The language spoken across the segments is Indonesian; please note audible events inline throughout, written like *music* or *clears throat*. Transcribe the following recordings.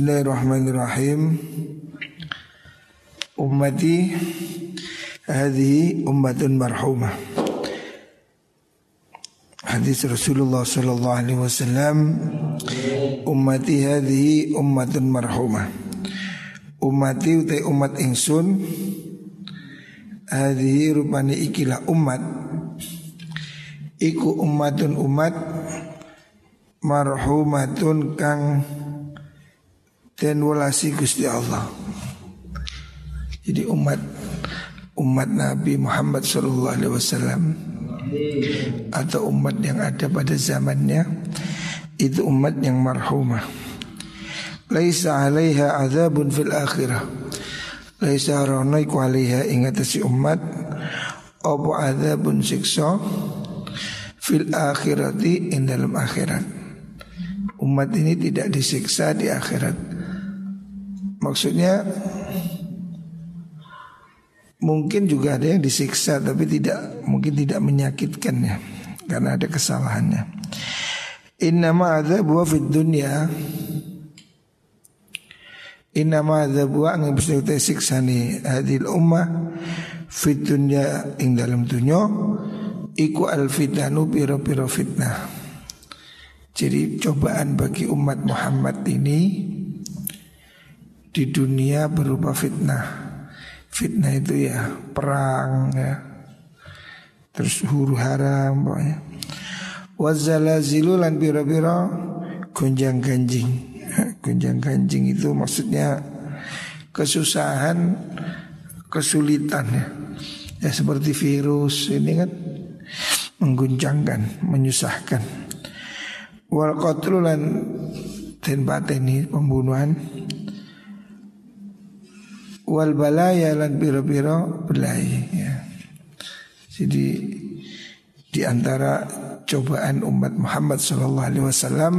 Bismillahirrahmanirrahim. Ummati hadhihi ummatun marhumah. Hadis Rasulullah sallallahu alaihi wasallam ummati hadhihi ummatun marhumah. Ummati utai umat ingsun hadhihi rupani ikilah umat iku ummatun umat marhumatun kang den walasi Gusti Allah. Jadi umat umat Nabi Muhammad sallallahu alaihi wasallam atau umat yang ada pada zamannya itu umat yang marhumah. Laisa 'alaiha adzabun fil akhirah. Laisa ranaiku 'alaiha ingatasi umat apa adzabun siksa fil akhirati in dalam akhirat. Umat ini tidak disiksa di akhirat. Maksudnya mungkin juga ada yang disiksa tapi tidak mungkin tidak menyakitkan ya karena ada kesalahannya. Innama adzabu fid dunya Innama adzabu ang bisa siksa ni hadil ummah fid dunya ing dalam dunya iku al fitanu piro-piro fitnah. Jadi cobaan bagi umat Muhammad ini di dunia berupa fitnah. Fitnah itu ya perang ya. Terus huru haram pokoknya. Wazalazilu lan biro-biro gonjang ganjing. *laughs* Gonjang ganjing itu maksudnya kesusahan, kesulitan ya. Ya seperti virus ini kan mengguncangkan, menyusahkan. Wal qatlu lan pateni pembunuhan wal balaya lan biro-biro belai ya. Jadi di antara cobaan umat Muhammad Sallallahu Alaihi Wasallam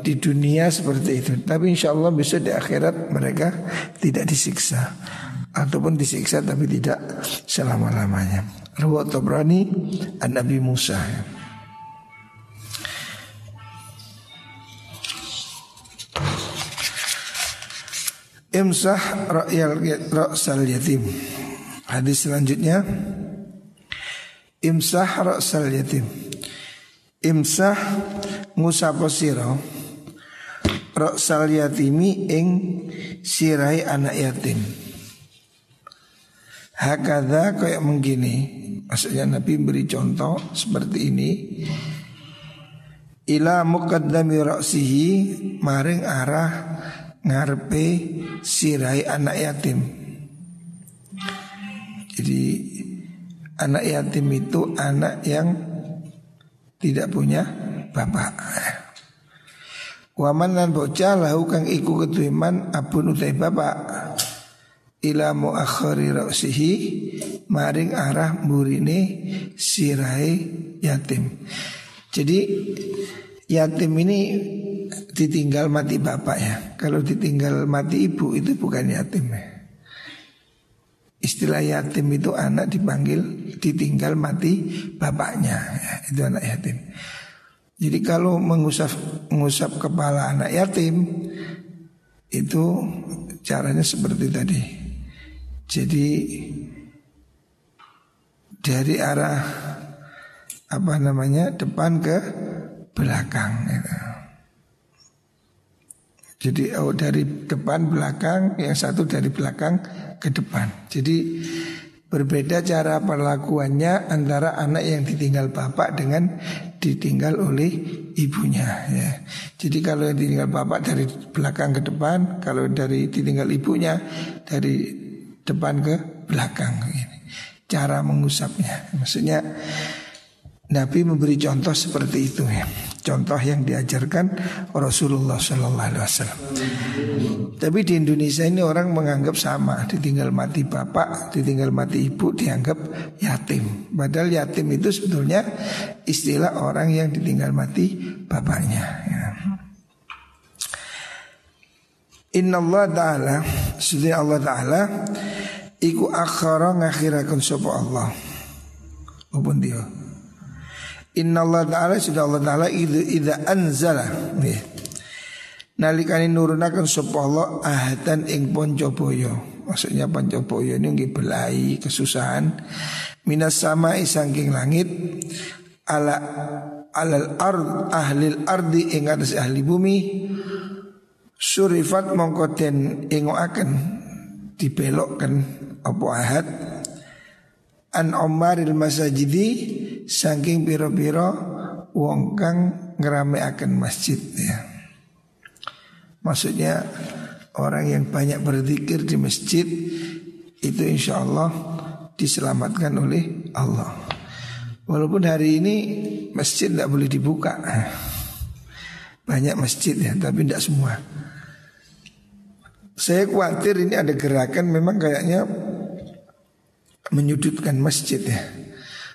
di dunia seperti itu. Tapi insya Allah bisa di akhirat mereka tidak disiksa ataupun disiksa tapi tidak selama lamanya. Rawat Tabrani an Nabi Musa. Ya. Imsah ra'yal ra'sal yatim. Hadis selanjutnya. Imsah ra'sal yatim. Imsah ngusapa sira Ra'sal yatimi ing sirai anak yatim. Hakada kayak begini Maksudnya Nabi beri contoh seperti ini. Ila muqaddami ra'sihi Maring arah ngarepe sirai anak yatim. Jadi anak yatim itu anak yang tidak punya bapak. Waman lan bocah lahu kang iku ketuiman abun utai bapak ila muakhari ra'sihi maring arah murine sirai yatim. Jadi yatim ini ditinggal mati bapak ya. Kalau ditinggal mati ibu itu bukan yatim ya. Istilah yatim itu anak dipanggil ditinggal mati bapaknya ya, Itu anak yatim Jadi kalau mengusap, mengusap kepala anak yatim Itu caranya seperti tadi Jadi Dari arah Apa namanya Depan ke belakang gitu. Jadi oh, dari depan belakang, yang satu dari belakang ke depan. Jadi berbeda cara perlakuannya antara anak yang ditinggal bapak dengan ditinggal oleh ibunya. Ya. Jadi kalau yang ditinggal bapak dari belakang ke depan, kalau dari ditinggal ibunya dari depan ke belakang. Cara mengusapnya, maksudnya Nabi memberi contoh seperti itu ya contoh yang diajarkan Rasulullah Sallallahu Alaihi Wasallam. Tapi di Indonesia ini orang menganggap sama, ditinggal mati bapak, ditinggal mati ibu dianggap yatim. Padahal yatim itu sebetulnya istilah orang yang ditinggal mati bapaknya. Ya. Inna Allah Ta'ala Sudah Allah Ta'ala Iku akhara ngakhirakan sopa Allah Apa dia Inna Allah Ta'ala sudah Allah Ta'ala Idha, idha anzala. Ya. nalikane nurunaken sapa Allah ahadan ing Poncobaya. Maksudnya Poncobaya ini nggih belai kesusahan. Minas sama saking langit. Ala alal ard ahlil ardi ing atas ahli bumi. Surifat mongko den ingoaken dibelokkan apa ahad an omaril masajidi saking piro-piro wong kang ngerameaken masjid ya. Maksudnya orang yang banyak berzikir di masjid itu insya Allah diselamatkan oleh Allah. Walaupun hari ini masjid tidak boleh dibuka. Banyak masjid ya, tapi tidak semua. Saya khawatir ini ada gerakan memang kayaknya menyudutkan masjid ya.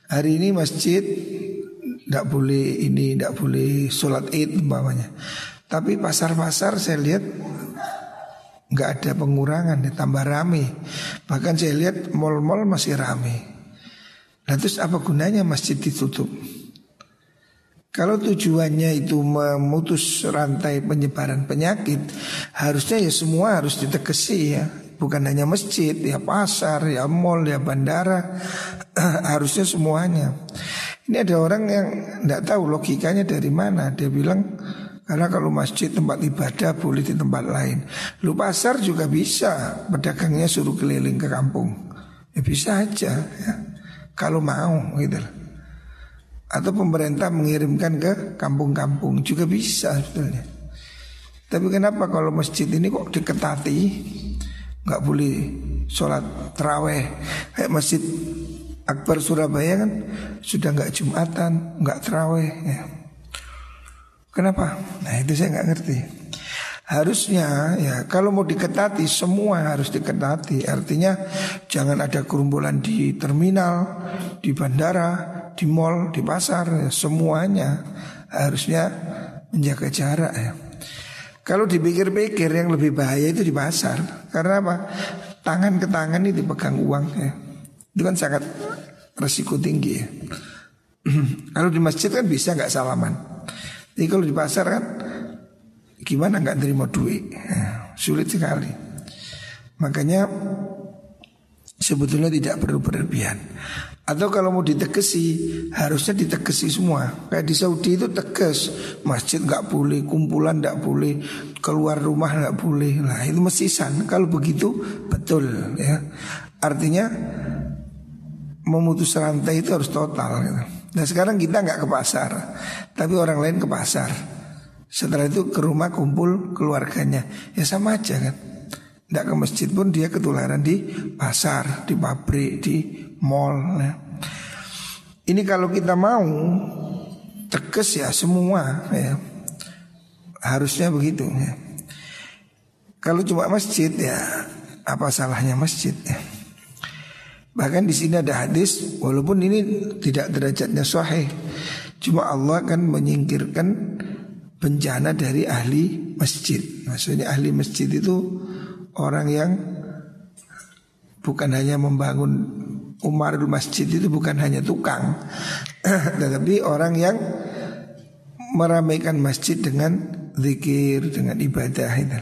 Hari ini masjid tidak boleh ini, tidak boleh sholat id umpamanya. Tapi pasar-pasar saya lihat nggak ada pengurangan, ya, tambah rame. Bahkan saya lihat mall-mall masih rame. Nah terus apa gunanya masjid ditutup? Kalau tujuannya itu memutus rantai penyebaran penyakit, harusnya ya semua harus ditegesi ya. Bukan hanya masjid, ya pasar, ya mall, ya bandara, *clears throat* harusnya semuanya. Ini ada orang yang tidak tahu logikanya dari mana. Dia bilang karena kalau masjid tempat ibadah boleh di tempat lain. Lu pasar juga bisa, pedagangnya suruh keliling ke kampung. Ya bisa aja ya. Kalau mau gitu Atau pemerintah mengirimkan ke kampung-kampung juga bisa sebetulnya. Tapi kenapa kalau masjid ini kok diketati nggak boleh sholat teraweh kayak masjid Akbar Surabaya kan sudah nggak jumatan nggak teraweh ya. Kenapa? Nah itu saya nggak ngerti. Harusnya ya kalau mau diketati semua harus diketati. Artinya jangan ada kerumbulan di terminal, di bandara, di mall, di pasar, ya, semuanya harusnya menjaga jarak ya. Kalau dipikir-pikir yang lebih bahaya itu di pasar. Karena apa? Tangan ke tangan ini dipegang uang ya. Itu kan sangat resiko tinggi ya. *clears throat* Kalau di masjid kan bisa nggak salaman. Jadi kalau di pasar kan gimana nggak terima duit, sulit sekali. Makanya sebetulnya tidak perlu berlebihan. Atau kalau mau ditegesi harusnya ditegesi semua. Kayak di Saudi itu tegas masjid nggak boleh, kumpulan nggak boleh, keluar rumah nggak boleh. Nah itu mesisan. Kalau begitu betul ya. Artinya memutus rantai itu harus total. Gitu. Nah sekarang kita nggak ke pasar, tapi orang lain ke pasar. Setelah itu ke rumah kumpul keluarganya, ya sama aja kan. Tidak ke masjid pun dia ketularan di pasar, di pabrik, di mall. Ya. Ini kalau kita mau tegas ya semua ya. Harusnya begitu ya. Kalau cuma masjid ya apa salahnya masjid ya. Bahkan di sini ada hadis walaupun ini tidak derajatnya sahih. Cuma Allah akan menyingkirkan bencana dari ahli masjid. Maksudnya ahli masjid itu orang yang bukan hanya membangun umarul masjid itu bukan hanya tukang, *clears throat* tetapi orang yang meramaikan masjid dengan zikir, dengan ibadah itu.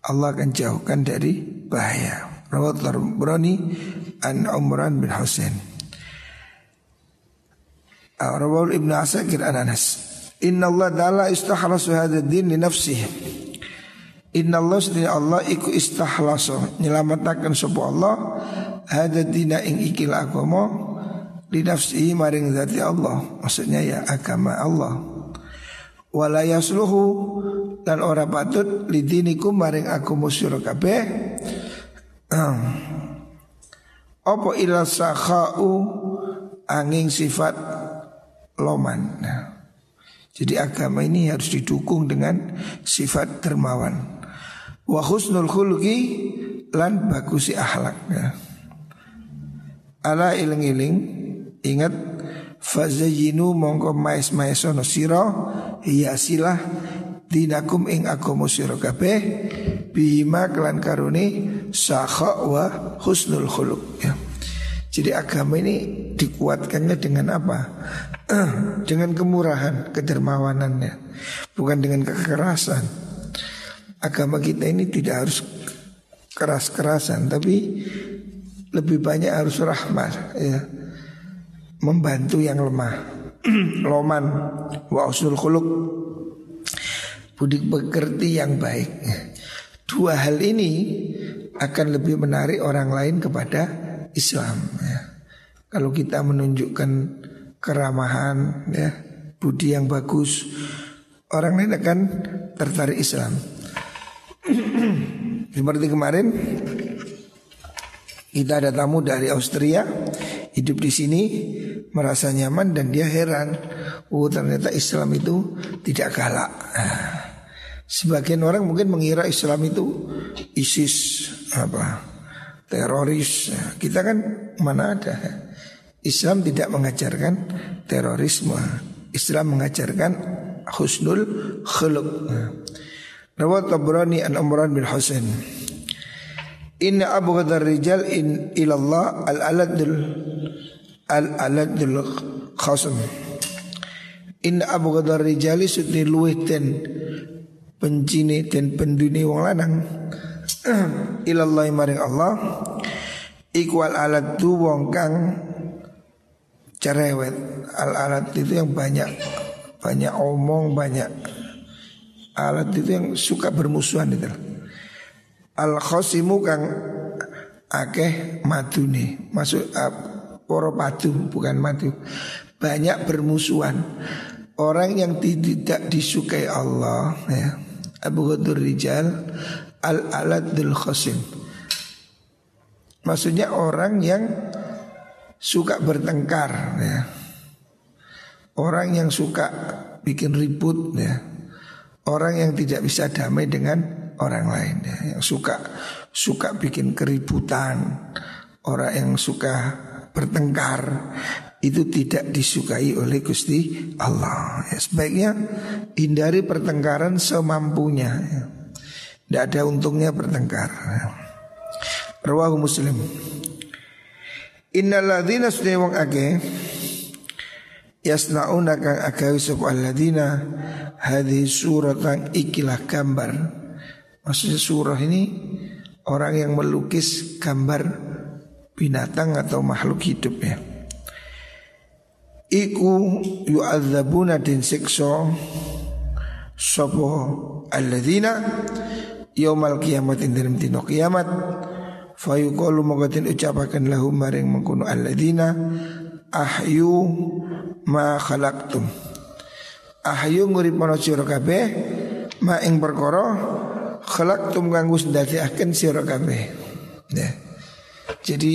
Allah akan jauhkan dari bahaya. Rawat Tarbrani An Umran bin Husain Rawal Ibn Asakir an Anas Inna Allah ta'ala istahlasu hadha din li nafsih Inna Allah sedih Allah iku istahlasu Nyelamatakan sebuah Allah. Hadha dina ing ikil agama Li nafsihi maring zati Allah. Maksudnya ya agama Allah. Wala yasluhu. Dan ora patut Lidinikum maring aku musyur kabeh Apa ila sakha'u? Angin sifat loman. Nah, jadi agama ini harus didukung dengan sifat dermawan. Wa husnul khulqi lan bagusi akhlak. Ya. Ala iling-iling ingat fazayinu mongko mais-maesono sira hiasilah dinakum ing agama sira kabeh bima kelan karuni sakha wa husnul khuluq ya. Jadi agama ini dikuatkannya dengan apa? *clears throat* dengan kemurahan, kedermawanannya, bukan dengan kekerasan. Agama kita ini tidak harus keras-kerasan, tapi lebih banyak harus rahmat, ya, membantu yang lemah. *clears throat* Loman wa usul khuluk budi pekerti yang baik. Dua hal ini akan lebih menarik orang lain kepada Islam ya. Kalau kita menunjukkan keramahan ya, budi yang bagus, orang lain akan tertarik Islam. *clears throat* Seperti kemarin kita ada tamu dari Austria hidup di sini merasa nyaman dan dia heran, oh ternyata Islam itu tidak galak. Sebagian orang mungkin mengira Islam itu ISIS apa teroris. Kita kan mana ada. Islam tidak mengajarkan terorisme. Islam mengajarkan husnul khuluq. Rawat Tabrani an Umran bin Husain. Inna Abu Ghadar rijal in ilallah al aladul al aladul khasm. Inna Abu Ghadar rijali sudni luwih ten pencini ten penduni wong lanang *clears throat* ilallah maring Allah ikwal alat tu wong kang cerewet al alat itu yang banyak banyak omong banyak alat itu yang suka bermusuhan itu. Al khosimu kang akeh madu nih masuk uh, poro padu bukan madu. Banyak bermusuhan. Orang yang tidak disukai Allah ya. Abu Ghadur Rijal Al-Aladul Khosim Maksudnya orang yang suka bertengkar ya. Orang yang suka bikin ribut ya. Orang yang tidak bisa damai dengan orang lain ya. Yang suka suka bikin keributan Orang yang suka bertengkar itu tidak disukai oleh Gusti Allah. Ya, sebaiknya hindari pertengkaran semampunya. Ya. Tidak ada untungnya bertengkar. Rawahu Muslim. Innalladzina sunni wong ake yasnauna kang agawi sapa alladzina hadhi suratan ikilah gambar. Maksudnya surah ini orang yang melukis gambar binatang atau makhluk hidup ya. Iku yu'adzabuna din sikso Sopo alladzina yaumal kiamat ing dalam dino kiamat fayuqalu magatin ucapaken lahum maring mengkono alladzina ahyu ma khalaqtum. Ahyu nguripono sira kabeh ma ing perkara khalaqtum kanggo ndadekaken sira kabeh. Ya. Jadi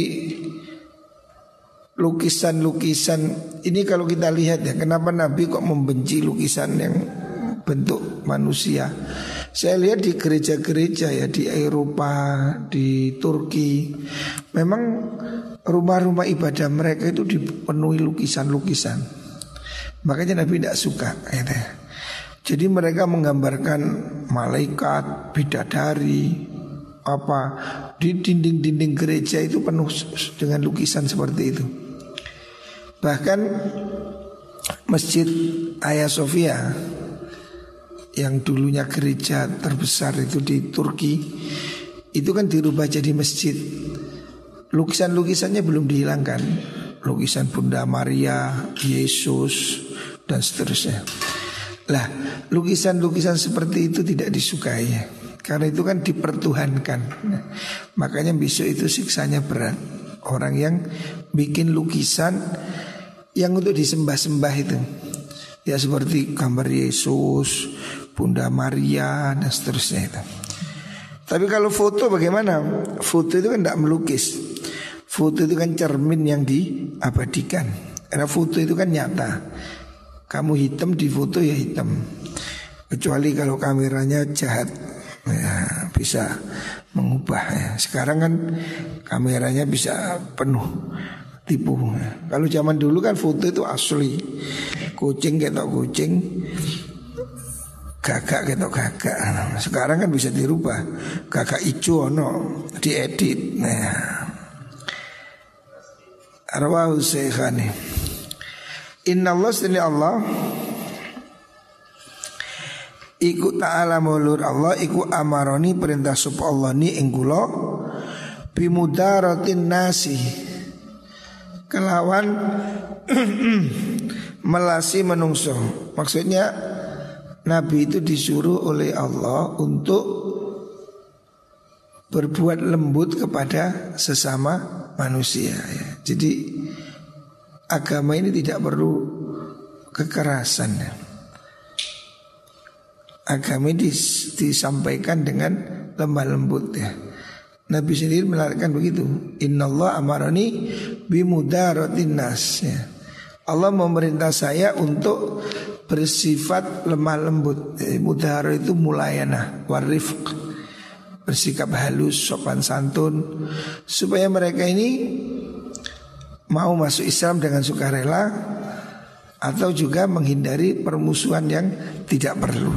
lukisan-lukisan ini kalau kita lihat ya kenapa Nabi kok membenci lukisan yang bentuk manusia saya lihat di gereja-gereja ya di Eropa, di Turki, memang rumah-rumah ibadah mereka itu dipenuhi lukisan-lukisan. Makanya Nabi tidak suka. Ya. Jadi mereka menggambarkan malaikat, bidadari, apa di dinding-dinding gereja itu penuh dengan lukisan seperti itu. Bahkan masjid Hagia Sophia yang dulunya gereja terbesar itu di Turki itu kan dirubah jadi masjid. Lukisan-lukisannya belum dihilangkan. Lukisan Bunda Maria, Yesus dan seterusnya. Lah, lukisan-lukisan seperti itu tidak disukai karena itu kan dipertuhankan. Nah, makanya besok itu siksanya berat. Orang yang bikin lukisan yang untuk disembah-sembah itu. Ya seperti gambar Yesus, Bunda Maria dan seterusnya itu. Tapi kalau foto bagaimana? Foto itu kan tidak melukis. Foto itu kan cermin yang diabadikan. Karena foto itu kan nyata. Kamu hitam di foto ya hitam. Kecuali kalau kameranya jahat ya, bisa mengubah ya. Sekarang kan kameranya bisa penuh tipu. Kalau zaman dulu kan foto itu asli. Kucing ketok kucing, gagak gitu gagak. Sekarang kan bisa dirubah. Gagak ijo no diedit. Nah. Rawahu Syekhani Inna Allah sini Allah Iku ta'ala mulur Allah Iku amaroni perintah sub Allah ni ingkulo Bimudaratin nasi Kelawan *clears throat* Melasi menungso Maksudnya Nabi itu disuruh oleh Allah Untuk Berbuat lembut kepada sesama manusia ya. Jadi agama ini tidak perlu kekerasan. Agama ini dis, disampaikan dengan lemah lembut ya. Nabi sendiri melarangkan begitu. Inna Allah amarani bimudaratin nas ya. Allah memerintah saya untuk bersifat lemah lembut. Eh, mudahara itu mulayana, warifq. Bersikap halus, sopan santun supaya mereka ini mau masuk Islam dengan sukarela atau juga menghindari permusuhan yang tidak perlu.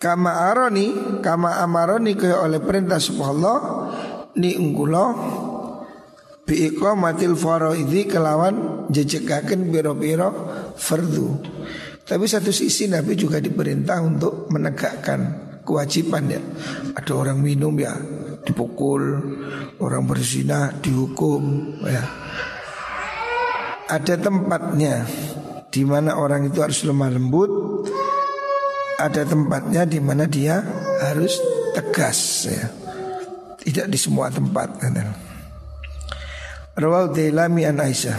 Kama aroni, kama amaroni kaya oleh perintah subhanallah ni ungkulo bi iqamatil faraidhi kelawan jejekaken biro-biro fardu. Tapi satu sisi Nabi juga diperintah untuk menegakkan kewajiban ya. Ada orang minum ya dipukul, orang berzina dihukum ya. Ada tempatnya di mana orang itu harus lemah lembut, ada tempatnya di mana dia harus tegas ya. Tidak di semua tempat Rawal Dailami an Aisyah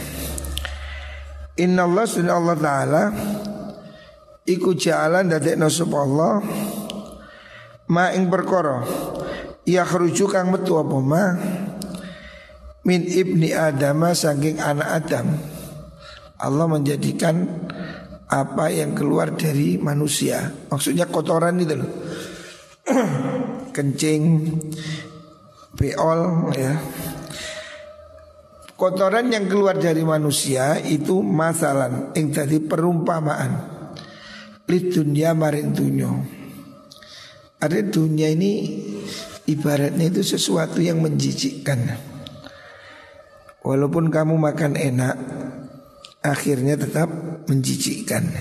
Inna Allah sunna Allah Ta'ala Iku jalan dadek nasub Allah Ma ing perkara Ya khruju kang metu apa ma Min ibni Adama saking anak Adam Allah menjadikan apa yang keluar dari manusia. Maksudnya kotoran itu loh. *clears throat* Kencing, beol ya. Kotoran yang keluar dari manusia itu masalah yang tadi perumpamaan. Lid dunia maring dunyo. Ada dunia ini ibaratnya itu sesuatu yang menjijikkan. Walaupun kamu makan enak, akhirnya tetap menjijikkan.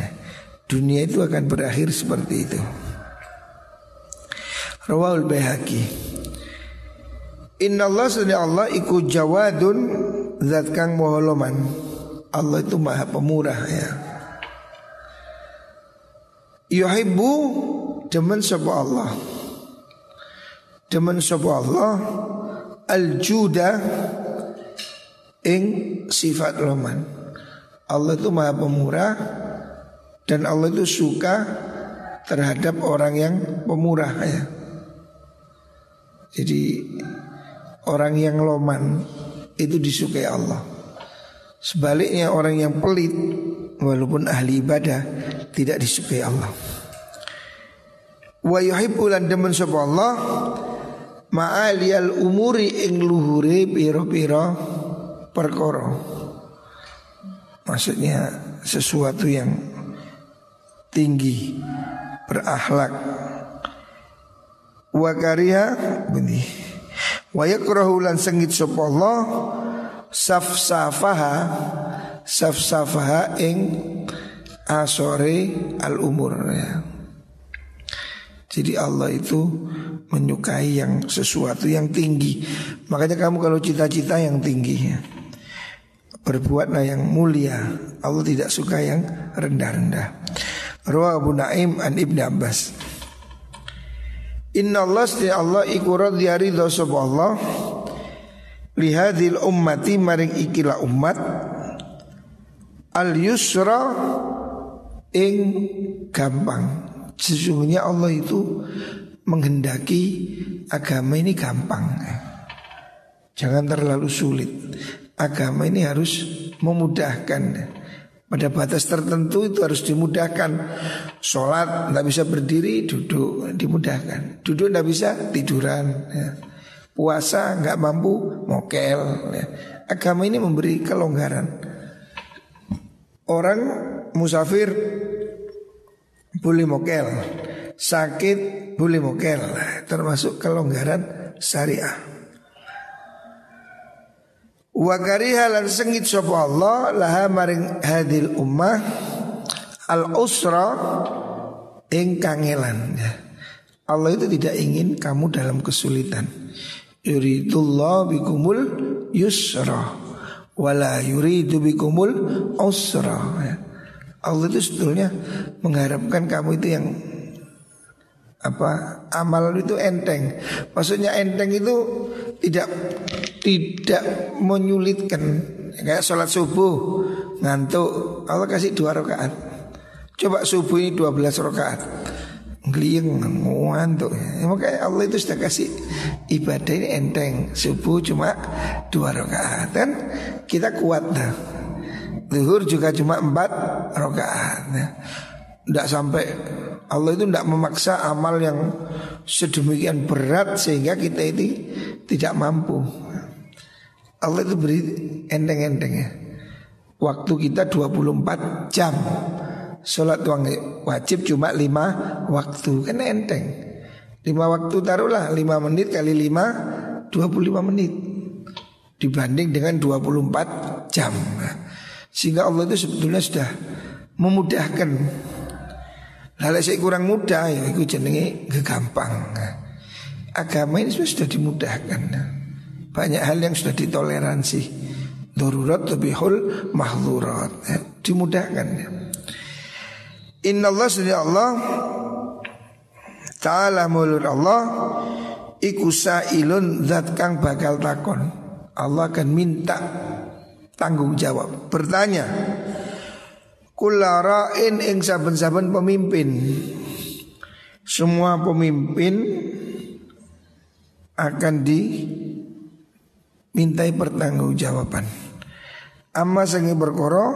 Dunia itu akan berakhir seperti itu. Rawal Bayhaqi Inna Allah sunni Allah iku jawadun zat kang moholoman. Allah itu maha pemurah ya. Yuhibbu demen sapa Allah. Demen sapa Allah al-juda ing sifat loman. Allah itu maha pemurah dan Allah itu suka terhadap orang yang pemurah ya. Jadi orang yang loman itu disukai Allah. Sebaliknya orang yang pelit walaupun ahli ibadah tidak disukai Allah. Wa yuhibbu lan demen sapa Allah ma'aliyal umuri ing luhure pira-pira perkara. Maksudnya sesuatu yang tinggi berakhlak wa kariha bunyi wa yakrahu lan sengit sapa Allah safsafaha safsafaha ing asore al umur ya. Jadi Allah itu menyukai yang sesuatu yang tinggi. Makanya kamu kalau cita-cita yang tinggi ya. Berbuatlah yang mulia Allah tidak suka yang rendah-rendah Ruwa Abu Naim an Ibn Abbas Inna Allah setiap Allah iku radhiya ridha Allah Lihadil ummati maring ikilah umat. Al yusra ing gampang. Sesungguhnya Allah itu menghendaki agama ini gampang. Jangan terlalu sulit. Agama ini harus memudahkan pada batas tertentu itu harus dimudahkan Sholat nggak bisa berdiri duduk dimudahkan Duduk nggak bisa tiduran ya. Puasa nggak mampu mokel ya. Agama ini memberi kelonggaran Orang musafir boleh mokel Sakit boleh mokel Termasuk kelonggaran syariah Wa kariha lan sengit sapa Allah laha maring hadil ummah al usra ing kangelan ya. Allah itu tidak ingin kamu dalam kesulitan. Yuridullah bikumul yusra wala yuridu bikumul usra ya. Allah itu sebetulnya mengharapkan kamu itu yang apa amal itu enteng. Maksudnya enteng itu tidak tidak menyulitkan. Kayak sholat subuh ngantuk, Allah kasih dua rakaat. Coba subuh ini 12 rakaat. Ngeliyeng ngantuk. Ya, makanya Allah itu sudah kasih ibadah ini enteng. Subuh cuma dua rakaat kan kita kuat dah. Zuhur juga cuma empat rakaat. Ya. Tidak sampai Allah itu tidak memaksa amal yang sedemikian berat sehingga kita ini tidak mampu. Allah itu beri enteng-enteng ya. Waktu kita 24 jam. Sholat wajib cuma 5 waktu kan enteng. 5 waktu taruhlah 5 menit kali 5 25 menit dibanding dengan 24 jam. Sehingga Allah itu sebetulnya sudah memudahkan. Lalu saya kurang mudah ya itu jenenge gampang. Agama ini sudah dimudahkan. Banyak hal yang sudah ditoleransi Darurat hul mahlurat ya, Dimudahkan ya. Inna Allah sudah Allah Ta'ala mulur Allah Iku sa'ilun zat kang bakal takon Allah akan minta tanggung jawab Bertanya Kulara'in ing saben-saben pemimpin Semua pemimpin akan di mintai pertanggungjawaban. Amma sengi berkoro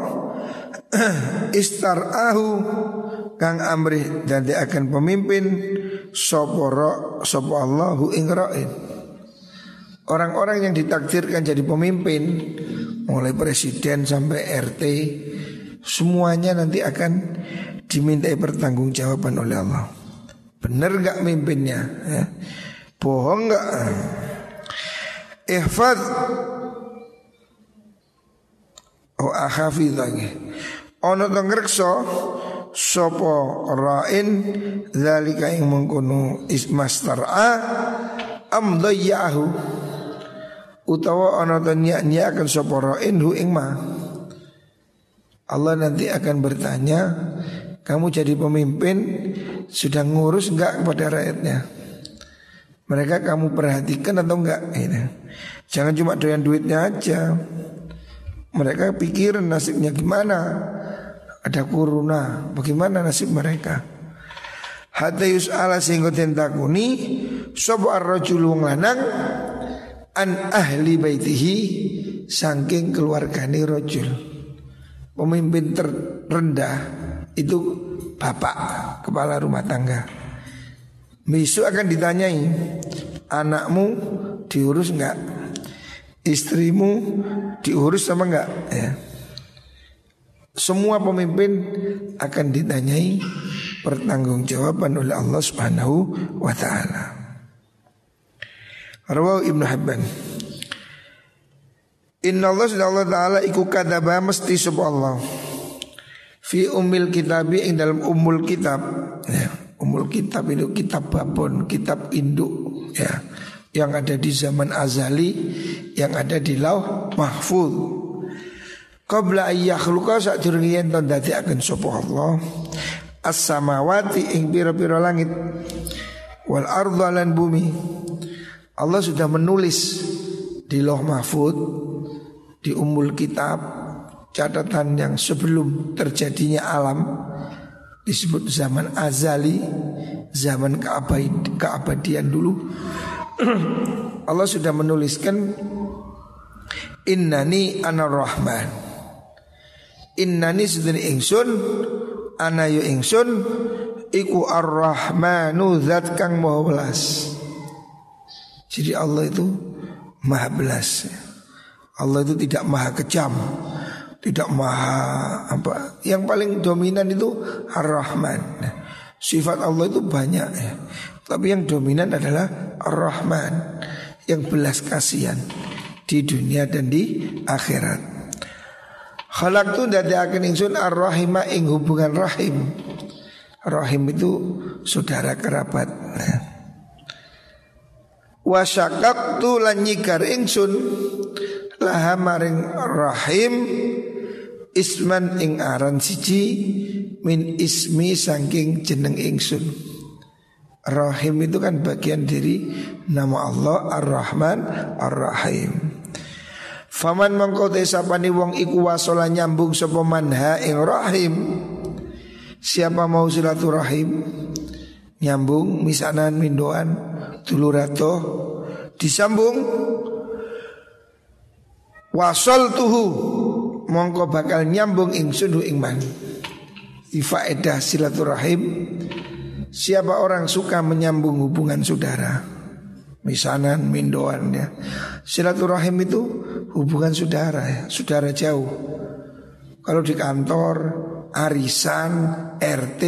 *clears throat* istarahu kang amri dan dia akan pemimpin soporo sopo Allahu ingrain. Orang-orang yang ditakdirkan jadi pemimpin mulai presiden sampai RT semuanya nanti akan dimintai pertanggungjawaban oleh Allah. Benar nggak mimpinnya? Ya. Bohong nggak? Ihfad Oh akhafi lagi Ono to ngrekso Sopo ra'in Zalika yang mengkunu ismastar'a Am dayyahu Utawa ono to niat akan sopo ra'in hu ingma Allah nanti akan bertanya Kamu jadi pemimpin Sudah ngurus enggak kepada rakyatnya? Mereka kamu perhatikan atau enggak ini. Jangan cuma doyan duitnya aja. Mereka pikir nasibnya gimana. Ada kuruna Bagaimana nasib mereka? Hatta yus'ala sehingga tentakuni Sobo ar-rajul lanang An ahli baitihi Sangking keluargani rojul Pemimpin terendah Itu bapak Kepala rumah tangga. Besok akan ditanyai Anakmu diurus enggak? Istrimu diurus sama enggak? Ya. Semua pemimpin akan ditanyai Pertanggungjawaban oleh Allah subhanahu wa ta'ala. Rawahu Ibnu Habban Inna Allah Allah ta'ala iku kadaba mesti subhanallah Fi umil kitabi ing dalam umul kitab ya. Umul kitab itu kitab babon, kitab induk ya yang ada di zaman azali, yang ada di lauh mahfuz. Qabla ayyakhluqa sak durung yen to akan sapa Allah as-samawati ing pira-pira langit wal ardha bumi. Allah sudah menulis di lauh mahfuz di umul kitab catatan yang sebelum terjadinya alam disebut zaman azali, zaman keabad, keabadian dulu. *clears throat* Allah sudah menuliskan innani anar rahman. Innani sedene ingsun ana yu ingsun iku ar-rahmanu zat kang maha belas. Jadi Allah itu maha belas. Allah itu tidak maha kejam tidak maha apa yang paling dominan itu ar-rahman sifat Allah itu banyak ya tapi yang dominan adalah ar-rahman yang belas kasihan di dunia dan di akhirat. Khalaq tu dari akan insun ar-rahima ing hubungan rahim. Rahim itu saudara kerabat. Wasyakak tu lan nyikar ingsun laha maring rahim isman ing aran siji min ismi saking jeneng ingsun. Rahim itu kan bagian dari nama Allah Ar-Rahman Ar-Rahim. Faman mengko sapani wong iku wasola nyambung sapa manha ing rahim. Siapa mau silaturahim nyambung misanan mindoan tulurato disambung wasol tuhu mongko bakal nyambung ing sunu ing man. Ifaedah silaturahim Siapa orang suka menyambung hubungan saudara misanan, mindoan ya. Silaturahim itu hubungan saudara ya, saudara jauh. Kalau di kantor, arisan, RT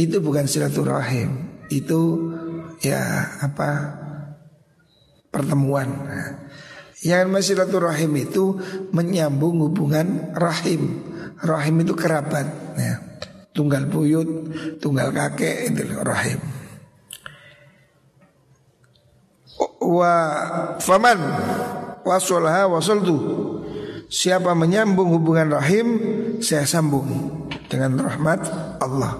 itu bukan silaturahim, itu ya apa pertemuan. Nah, yang silaturahim itu menyambung hubungan rahim. Rahim itu kerabat, ya. tunggal buyut, tunggal kakek itu rahim. wa faman wasolha wasoltu siapa menyambung hubungan rahim saya sambung dengan rahmat Allah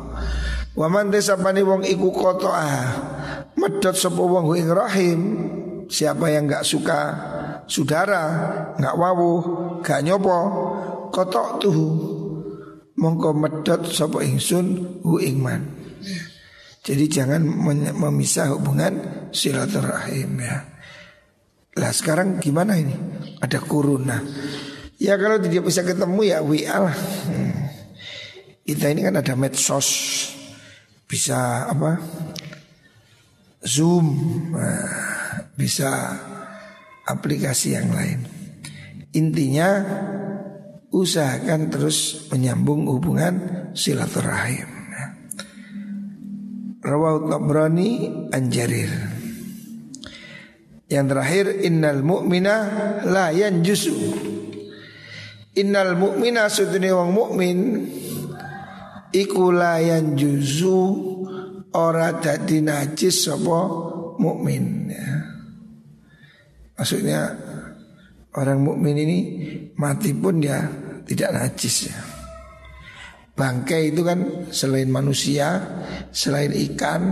waman desapani wong iku kotoa medot sapa wong rahim siapa yang nggak suka saudara nggak wawuh gak nyopo kotok tuh mongko medot sapa ingsun hu ingman jadi jangan memisah hubungan silaturahim ya. Lah sekarang gimana ini? Ada kuruna. Ya kalau tidak bisa ketemu ya WA lah. Hmm. Kita ini kan ada medsos. Bisa apa? Zoom. Nah, bisa aplikasi yang lain. Intinya usahakan terus menyambung hubungan silaturahim. Rawat Tabrani Anjarir Yang terakhir Innal mu'mina la yanjusu Innal mu'mina sudini wong mu'min Iku la yanjusu Ora dadi najis Sopo mukmin ya. Maksudnya Orang mukmin ini Mati pun ya Tidak najis ya Bangkai itu kan selain manusia, selain ikan,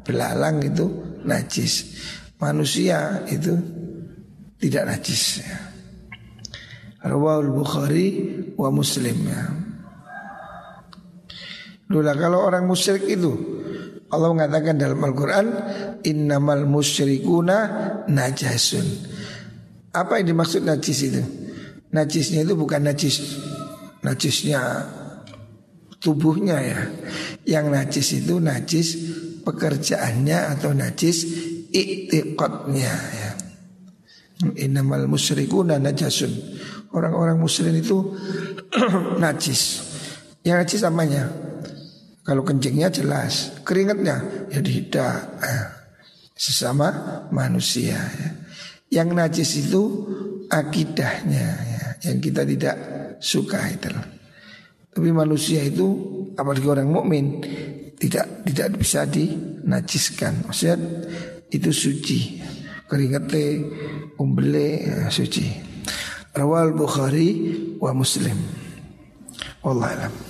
belalang itu najis. Manusia itu tidak najis. Ya. Bukhari wa Muslim ya. Lula kalau orang musyrik itu Allah mengatakan dalam Al-Quran Innamal musyrikuna najasun Apa yang dimaksud najis itu? Najisnya itu bukan najis Najisnya tubuhnya ya. Yang najis itu najis pekerjaannya atau najis iktiqatnya ya. Innamal musyrikuna najasun. Orang-orang musyrik itu *clears throat* najis. Yang najis namanya kalau kencingnya jelas, keringatnya ya tidak eh, sesama manusia ya. Yang najis itu akidahnya ya, yang kita tidak suka itu. Tapi manusia itu apalagi orang mukmin tidak tidak bisa dinajiskan. Maksudnya itu suci. Keringate, umbele ya, suci. Rawal Bukhari wa Muslim. Wallah.